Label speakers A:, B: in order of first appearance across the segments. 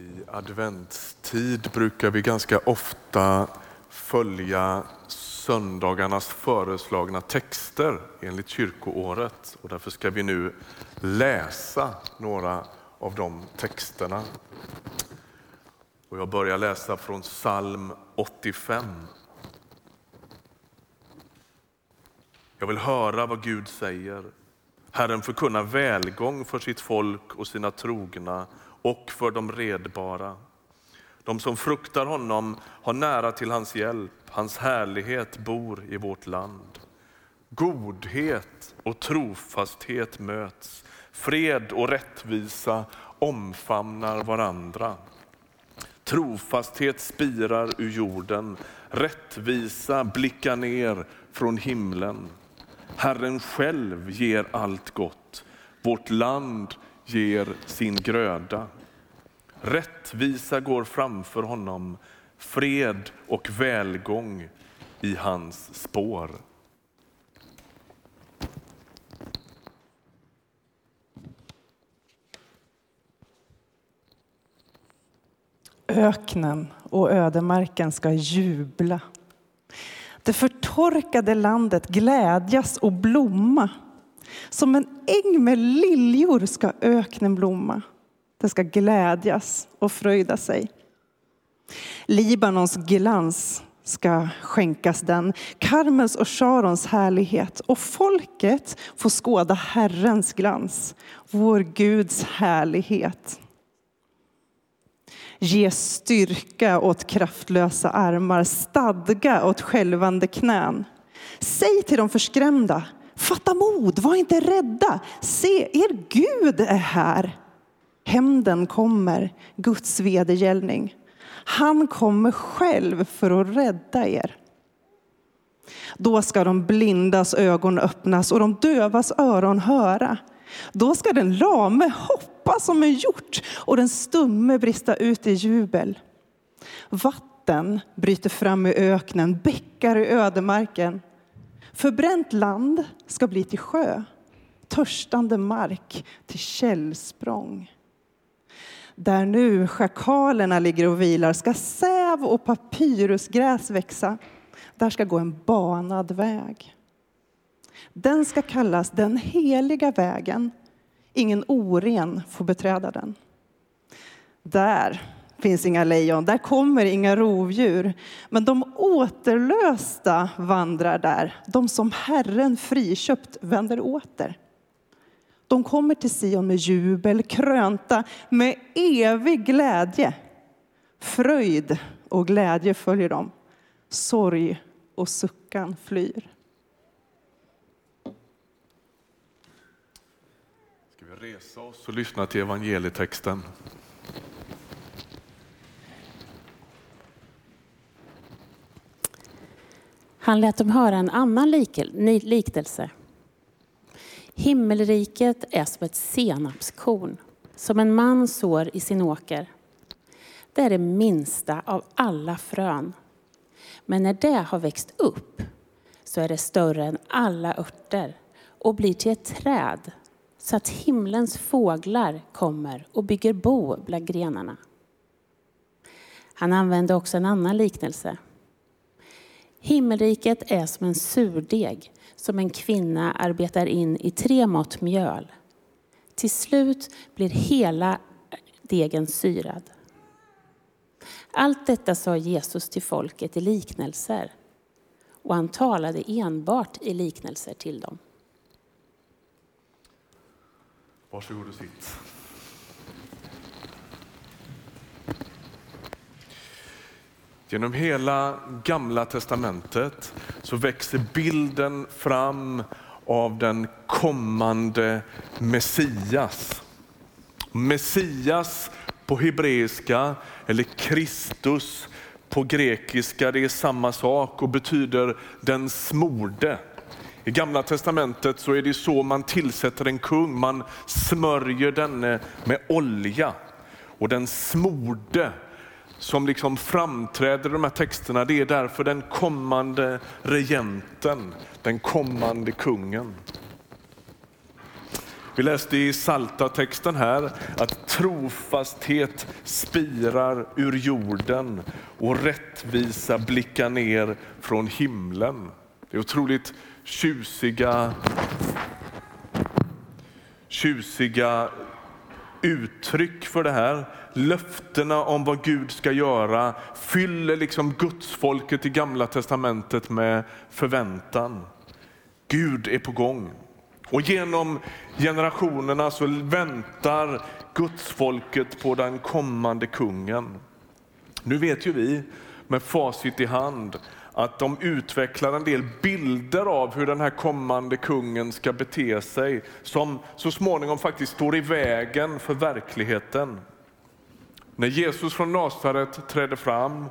A: I adventstid brukar vi ganska ofta följa söndagarnas föreslagna texter enligt kyrkoåret och därför ska vi nu läsa några av de texterna. Och jag börjar läsa från psalm 85. Jag vill höra vad Gud säger. Herren förkunnar välgång för sitt folk och sina trogna och för de redbara. De som fruktar honom har nära till hans hjälp. Hans härlighet bor i vårt land. Godhet och trofasthet möts. Fred och rättvisa omfamnar varandra. Trofasthet spirar ur jorden, rättvisa blickar ner från himlen. Herren själv ger allt gott. Vårt land ger sin gröda. Rättvisa går framför honom, fred och välgång i hans spår.
B: Öknen och ödemarken ska jubla. Det förtorkade landet glädjas och blomma. Som en äng med liljor ska öknen blomma. den ska glädjas och fröjda sig. Libanons glans ska skänkas den, Karmels och Sharons härlighet och folket får skåda Herrens glans, vår Guds härlighet. Ge styrka åt kraftlösa armar, stadga åt skälvande knän. Säg till de förskrämda, fatta mod, var inte rädda. Se, er Gud är här. Hämnden kommer, Guds vedergällning. Han kommer själv för att rädda er. Då ska de blindas ögon öppnas och de dövas öron höra. Då ska den lame hoppa som en hjort och den stumme brista ut i jubel. Vatten bryter fram i öknen, bäckar i ödemarken. Förbränt land ska bli till sjö, törstande mark till källsprång. Där nu schakalerna ligger och vilar ska säv och papyrusgräs växa. Där ska gå en banad väg. Den ska kallas den heliga vägen. Ingen oren får beträda den. Där finns inga lejon, där kommer inga rovdjur. Men de återlösta vandrar där, de som Herren friköpt vänder åter. De kommer till Sion med jubel, krönta med evig glädje. Fröjd och glädje följer dem. Sorg och suckan flyr.
A: Ska vi resa oss och lyssna till evangelietexten?
C: Han lät dem höra en annan liknelse. Himmelriket är som ett senapskorn som en man sår i sin åker. Det är det minsta av alla frön. Men när det har växt upp så är det större än alla örter och blir till ett träd så att himlens fåglar kommer och bygger bo bland grenarna. Han använde också en annan liknelse. Himmelriket är som en surdeg som en kvinna arbetar in i tre mått mjöl. Till slut blir hela degen syrad. Allt detta sa Jesus till folket i liknelser och han talade enbart i liknelser till dem.
A: Varsågod och sitt. Genom hela gamla testamentet så växer bilden fram av den kommande Messias. Messias på hebreiska eller Kristus på grekiska, det är samma sak och betyder den smorde. I gamla testamentet så är det så man tillsätter en kung, man smörjer denne med olja och den smorde som liksom framträder i de här texterna, det är därför den kommande regenten, den kommande kungen. Vi läste i Salta texten här att trofasthet spirar ur jorden och rättvisa blickar ner från himlen. Det är otroligt tjusiga, tjusiga uttryck för det här. Löftena om vad Gud ska göra fyller liksom gudsfolket i gamla testamentet med förväntan. Gud är på gång. Och genom generationerna så väntar gudsfolket på den kommande kungen. Nu vet ju vi med facit i hand att de utvecklar en del bilder av hur den här kommande kungen ska bete sig som så småningom faktiskt står i vägen för verkligheten. När Jesus från Nasaret trädde fram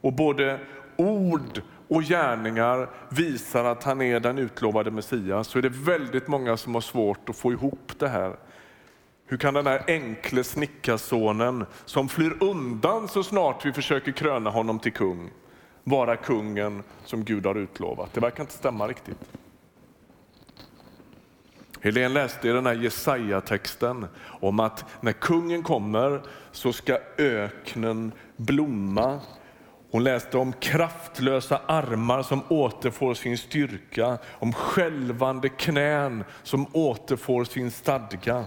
A: och både ord och gärningar visar att han är den utlovade Messias så är det väldigt många som har svårt att få ihop det här. Hur kan den här enkle snickarsonen som flyr undan så snart vi försöker kröna honom till kung vara kungen som Gud har utlovat? Det verkar inte stämma riktigt. Helene läste i den här Jesaja-texten om att när kungen kommer så ska öknen blomma. Hon läste om kraftlösa armar som återfår sin styrka, om skälvande knän som återfår sin stadga.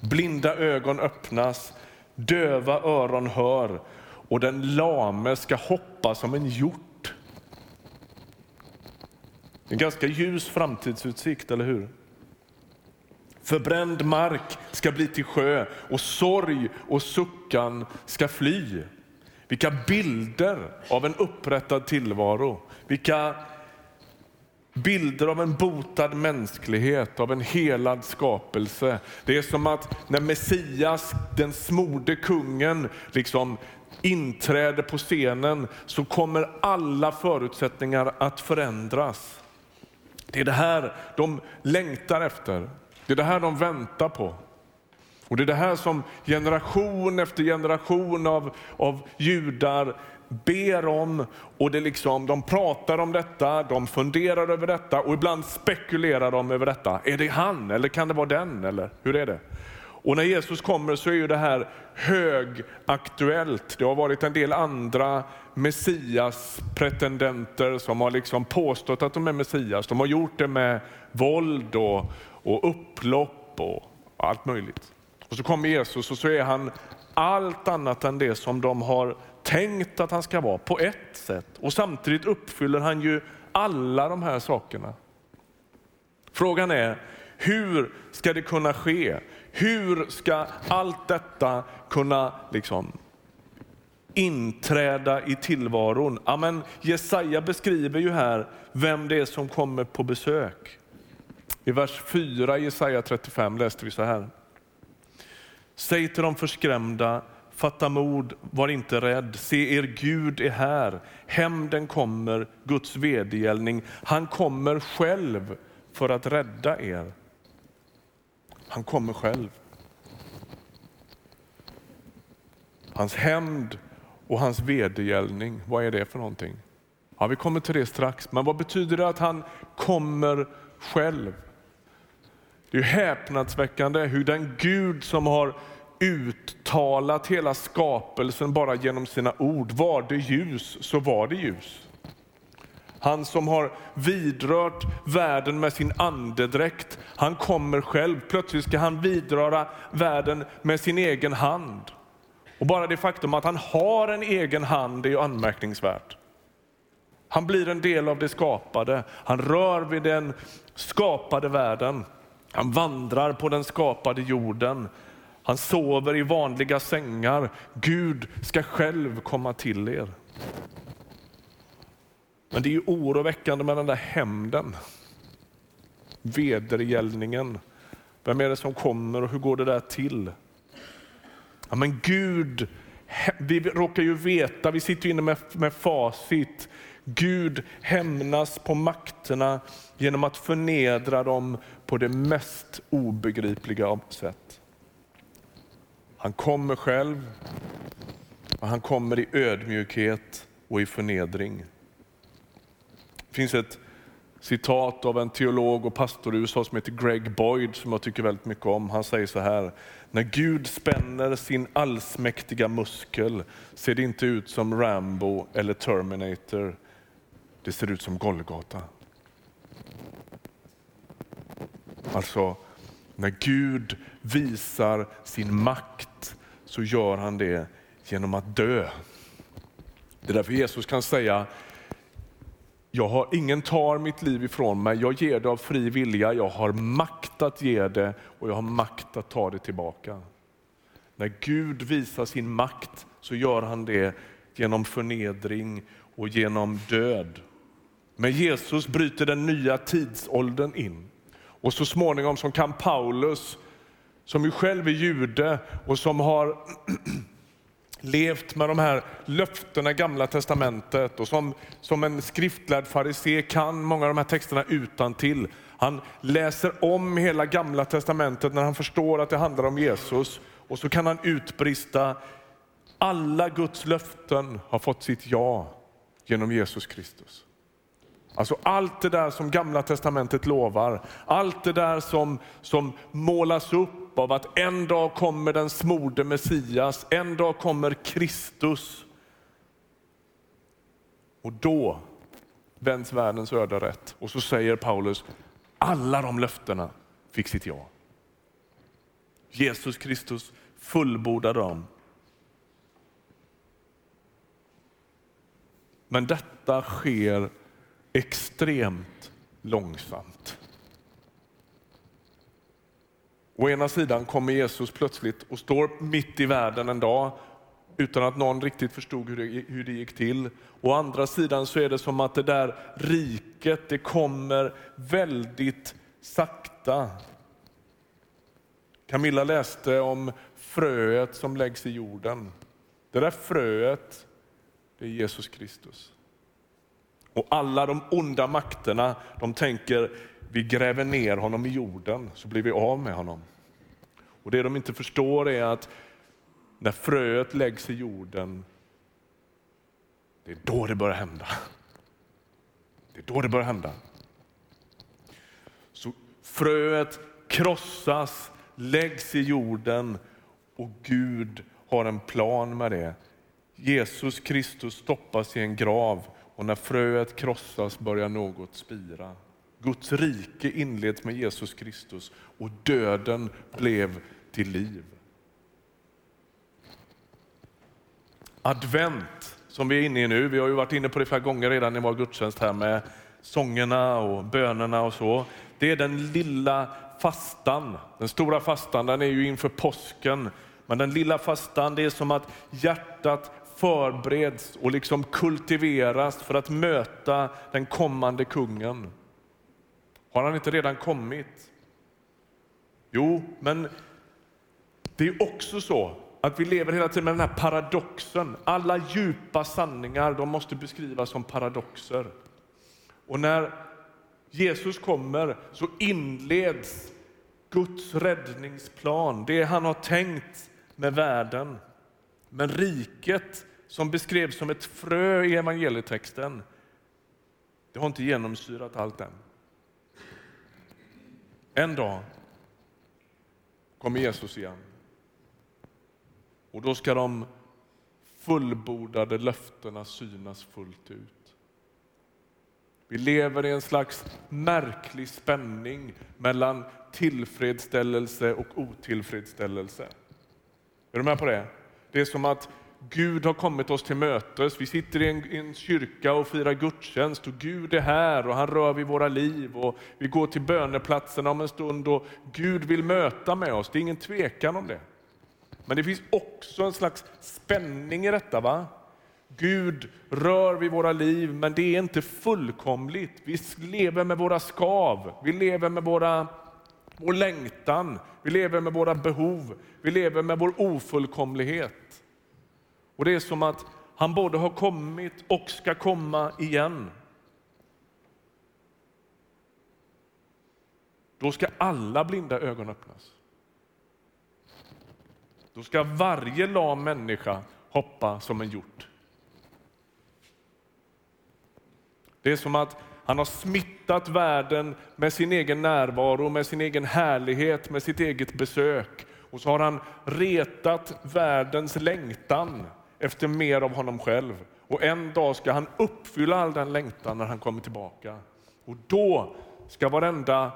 A: Blinda ögon öppnas, döva öron hör och den lame ska hoppa som en hjort. En ganska ljus framtidsutsikt, eller hur? Förbränd mark ska bli till sjö och sorg och suckan ska fly. Vilka bilder av en upprättad tillvaro. Vilka bilder av en botad mänsklighet, av en helad skapelse. Det är som att när Messias, den smorde kungen, liksom inträder på scenen så kommer alla förutsättningar att förändras. Det är det här de längtar efter. Det är det här de väntar på. Och Det är det här som generation efter generation av, av judar ber om och det liksom, de pratar om detta, de funderar över detta och ibland spekulerar de över detta. Är det han eller kan det vara den? Eller hur är det? Och när Jesus kommer så är ju det här högaktuellt. Det har varit en del andra Messias-pretendenter som har liksom påstått att de är Messias. De har gjort det med våld och, och upplopp och allt möjligt. Och så kommer Jesus och så är han allt annat än det som de har tänkt att han ska vara på ett sätt. Och samtidigt uppfyller han ju alla de här sakerna. Frågan är, hur ska det kunna ske? Hur ska allt detta kunna liksom inträda i tillvaron? Amen, Jesaja beskriver ju här vem det är som kommer på besök. I vers 4 i Jesaja 35 läste vi så här. Säg till de förskrämda, fatta mod, var inte rädd. Se, er Gud är här. Hämnden kommer, Guds vedergällning. Han kommer själv för att rädda er. Han kommer själv. Hans hämnd och hans vedergällning, vad är det för någonting? Ja, vi kommer till det strax, men vad betyder det att han kommer själv? Det är häpnadsväckande hur den Gud som har uttalat hela skapelsen bara genom sina ord, var det ljus så var det ljus. Han som har vidrört världen med sin andedräkt, han kommer själv. Plötsligt ska han vidröra världen med sin egen hand. Och bara det faktum att han har en egen hand är anmärkningsvärt. Han blir en del av det skapade. Han rör vid den skapade världen. Han vandrar på den skapade jorden. Han sover i vanliga sängar. Gud ska själv komma till er. Men det är ju oroväckande med den där hämnden. Vedergällningen. Vem är det som kommer och hur går det där till? Ja, men Gud, vi råkar ju veta, vi sitter inne med, med facit. Gud hämnas på makterna genom att förnedra dem på det mest obegripliga sätt. Han kommer själv och han kommer i ödmjukhet och i förnedring. Det finns ett citat av en teolog och pastor i USA som heter Greg Boyd som jag tycker väldigt mycket om. Han säger så här, när Gud spänner sin allsmäktiga muskel ser det inte ut som Rambo eller Terminator. Det ser ut som Golgata. Alltså, när Gud visar sin makt så gör han det genom att dö. Det är därför Jesus kan säga, jag har, ingen tar mitt liv ifrån mig, jag ger det av fri vilja, jag har makt att ge det och jag har makt att ta det tillbaka. När Gud visar sin makt så gör han det genom förnedring och genom död. Men Jesus bryter den nya tidsåldern in. Och så småningom som kan Paulus, som ju själv är jude och som har levt med de här löftena i Gamla Testamentet och som, som en skriftlärd farisé kan många av de här texterna utan till. Han läser om hela Gamla Testamentet när han förstår att det handlar om Jesus och så kan han utbrista, alla Guds löften har fått sitt ja genom Jesus Kristus. Alltså allt det där som Gamla Testamentet lovar, allt det där som, som målas upp av att en dag kommer den smorde Messias, en dag kommer Kristus. Och då vänds världens öde rätt. Och så säger Paulus, alla de löftena fick sitt ja. Jesus Kristus fullbordade dem. Men detta sker extremt långsamt. Å ena sidan kommer Jesus plötsligt och står mitt i världen en dag utan att någon riktigt förstod hur det, hur det gick till. Å andra sidan så är det som att det där riket, det kommer väldigt sakta. Camilla läste om fröet som läggs i jorden. Det där fröet, det är Jesus Kristus. Och alla de onda makterna, de tänker vi gräver ner honom i jorden så blir vi av med honom. Och Det de inte förstår är att när fröet läggs i jorden, det är då det börjar hända. Det är då det börjar hända. Så fröet krossas, läggs i jorden och Gud har en plan med det. Jesus Kristus stoppas i en grav och när fröet krossas börjar något spira. Guds rike inleds med Jesus Kristus och döden blev till liv. Advent som vi är inne i nu, vi har ju varit inne på det flera gånger redan i vår gudstjänst här med sångerna och bönerna och så. Det är den lilla fastan. Den stora fastan den är ju inför påsken. Men den lilla fastan det är som att hjärtat förbereds och liksom kultiveras för att möta den kommande kungen. Har han inte redan kommit? Jo, men det är också så att vi lever hela tiden med den här paradoxen. Alla djupa sanningar de måste beskrivas som paradoxer. Och när Jesus kommer så inleds Guds räddningsplan, det han har tänkt med världen. Men riket som beskrevs som ett frö i evangelietexten, det har inte genomsyrat allt än. En dag kommer Jesus igen. Och då ska de fullbordade löftena synas fullt ut. Vi lever i en slags märklig spänning mellan tillfredsställelse och otillfredsställelse. Är du med på det? Det är som att Gud har kommit oss till mötes. Vi sitter i en, i en, kyrka och firar gudstjänst och Gud är här och han rör vid våra liv. Och vi går till böneplatserna om en stund och Gud vill möta med oss. Det är ingen tvekan om det. Men det finns också en slags spänning i detta. va? Gud rör vid våra liv, men det är inte fullkomligt. Vi lever med våra skav, vi lever med våra, vår längtan, vi lever med våra behov, vi lever med vår ofullkomlighet. Och det är som att han både har kommit och ska komma igen. Då ska alla blinda ögon öppnas. Då ska varje lam människa hoppa som en hjort. Det är som att Han har smittat världen med sin egen närvaro, med sin egen härlighet, med sitt eget besök. Och så har han retat världens längtan efter mer av honom själv. Och en dag ska han uppfylla all den längtan när han kommer tillbaka. Och då ska varenda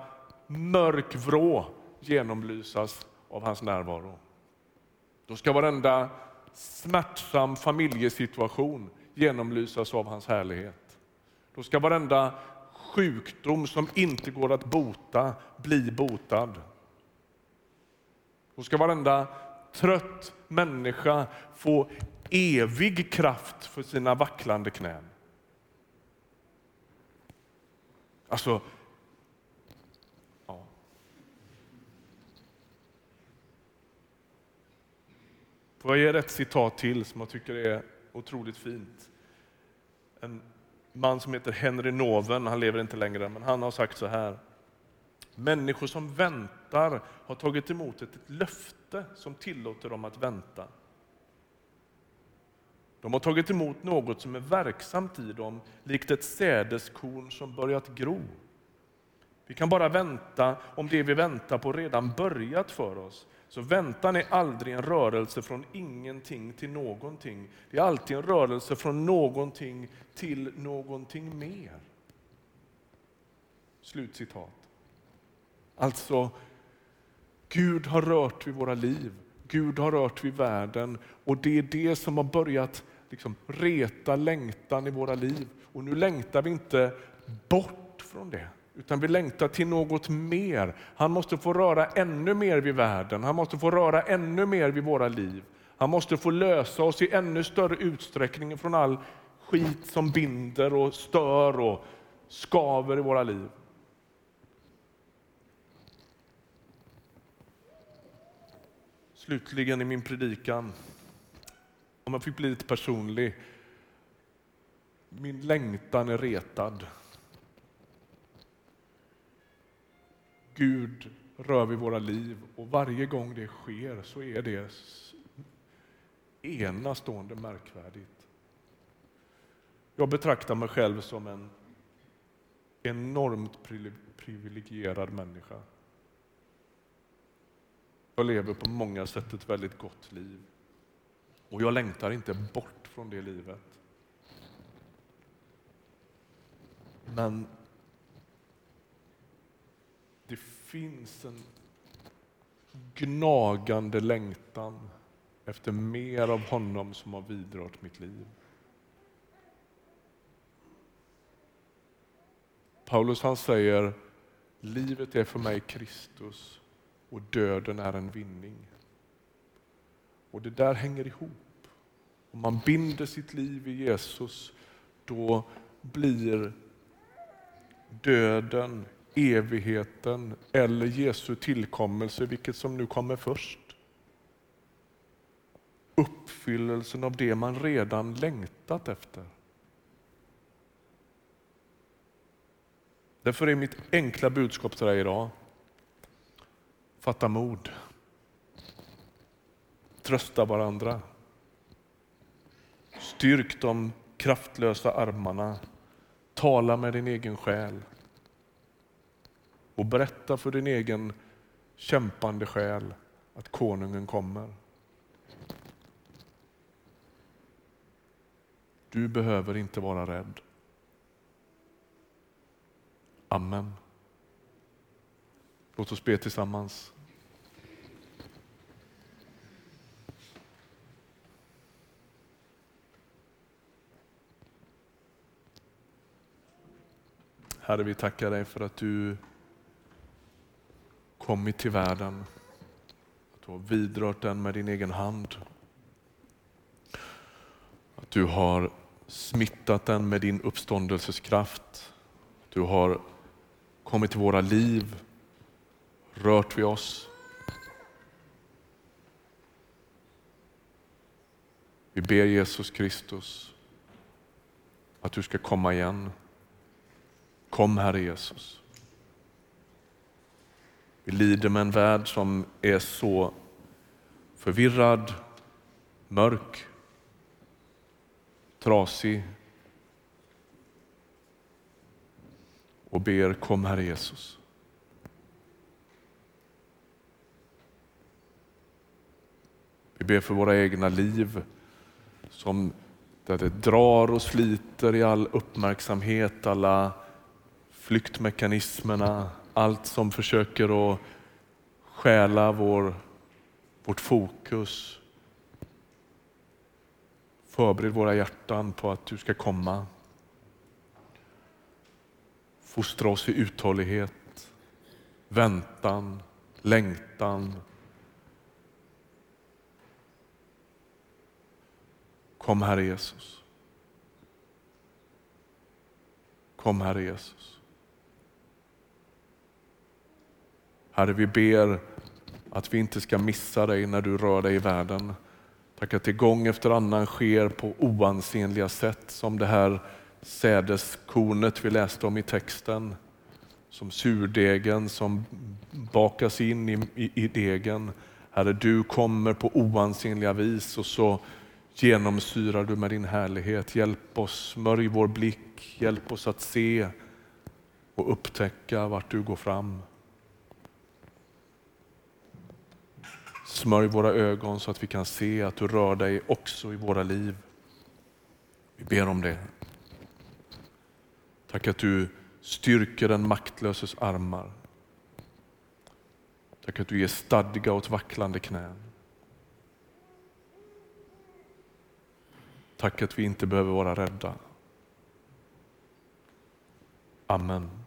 A: mörk vrå genomlysas av hans närvaro. Då ska varenda smärtsam familjesituation genomlysas av hans härlighet. Då ska varenda sjukdom som inte går att bota bli botad. Då ska varenda trött människa få evig kraft för sina vacklande knän. Alltså, ja. Får jag ge ett citat till som jag tycker är otroligt fint? En man som heter Henry Noven, han lever inte längre, men han har sagt så här. Människor som väntar har tagit emot ett löfte som tillåter dem att vänta. De har tagit emot något som är verksamt i dem, likt ett sädeskorn som börjat gro. Vi kan bara vänta om det vi väntar på redan börjat för oss. Så väntan är aldrig en rörelse från ingenting till någonting. Det är alltid en rörelse från någonting till någonting mer. Slutcitat. Alltså, Gud har rört vid våra liv. Gud har rört vid världen och det är det som har börjat liksom reta längtan i våra liv. Och nu längtar vi inte bort från det, utan vi längtar till något mer. Han måste få röra ännu mer vid världen, han måste få röra ännu mer vid våra liv. Han måste få lösa oss i ännu större utsträckning från all skit som binder och stör och skaver i våra liv. Slutligen i min predikan, om jag fick bli lite personlig. Min längtan är retad. Gud rör vid våra liv och varje gång det sker så är det enastående märkvärdigt. Jag betraktar mig själv som en enormt privilegierad människa. Jag lever på många sätt ett väldigt gott liv. Och jag längtar inte bort från det livet. Men det finns en gnagande längtan efter mer av honom som har vidrört mitt liv. Paulus han säger, livet är för mig Kristus och döden är en vinning. Och det där hänger ihop. Om man binder sitt liv i Jesus, då blir döden, evigheten eller Jesu tillkommelse, vilket som nu kommer först, uppfyllelsen av det man redan längtat efter. Därför är mitt enkla budskap till dig idag, fatta mod. Trösta varandra. Styrk de kraftlösa armarna. Tala med din egen själ. Och berätta för din egen kämpande själ att konungen kommer. Du behöver inte vara rädd. Amen. Låt oss be tillsammans. Herre, vi tackar dig för att du kommit till världen. Att du har vidrört den med din egen hand. Att du har smittat den med din uppståndelseskraft. Du har kommit till våra liv, rört vid oss. Vi ber Jesus Kristus att du ska komma igen. Kom Herre Jesus. Vi lider med en värld som är så förvirrad, mörk, trasig. och ber kom Herre Jesus. Vi ber för våra egna liv som där det drar och sliter i all uppmärksamhet, alla flyktmekanismerna, allt som försöker att stjäla vår, vårt fokus. Förbered våra hjärtan på att du ska komma. Fostra oss i uthållighet, väntan, längtan. Kom Herre Jesus. Kom Herre Jesus. Herre, vi ber att vi inte ska missa dig när du rör dig i världen. Tack att det gång efter annan sker på oansenliga sätt som det här sädeskornet vi läste om i texten. Som surdegen som bakas in i, i, i degen. Herre, du kommer på oansenliga vis och så genomsyrar du med din härlighet. Hjälp oss, smörj vår blick, hjälp oss att se och upptäcka vart du går fram. Smörj våra ögon så att vi kan se att du rör dig också i våra liv. Vi ber om det. Tack att du styrker den maktlöses armar. Tack att du ger stadga åt vacklande knän. Tack att vi inte behöver vara rädda. Amen.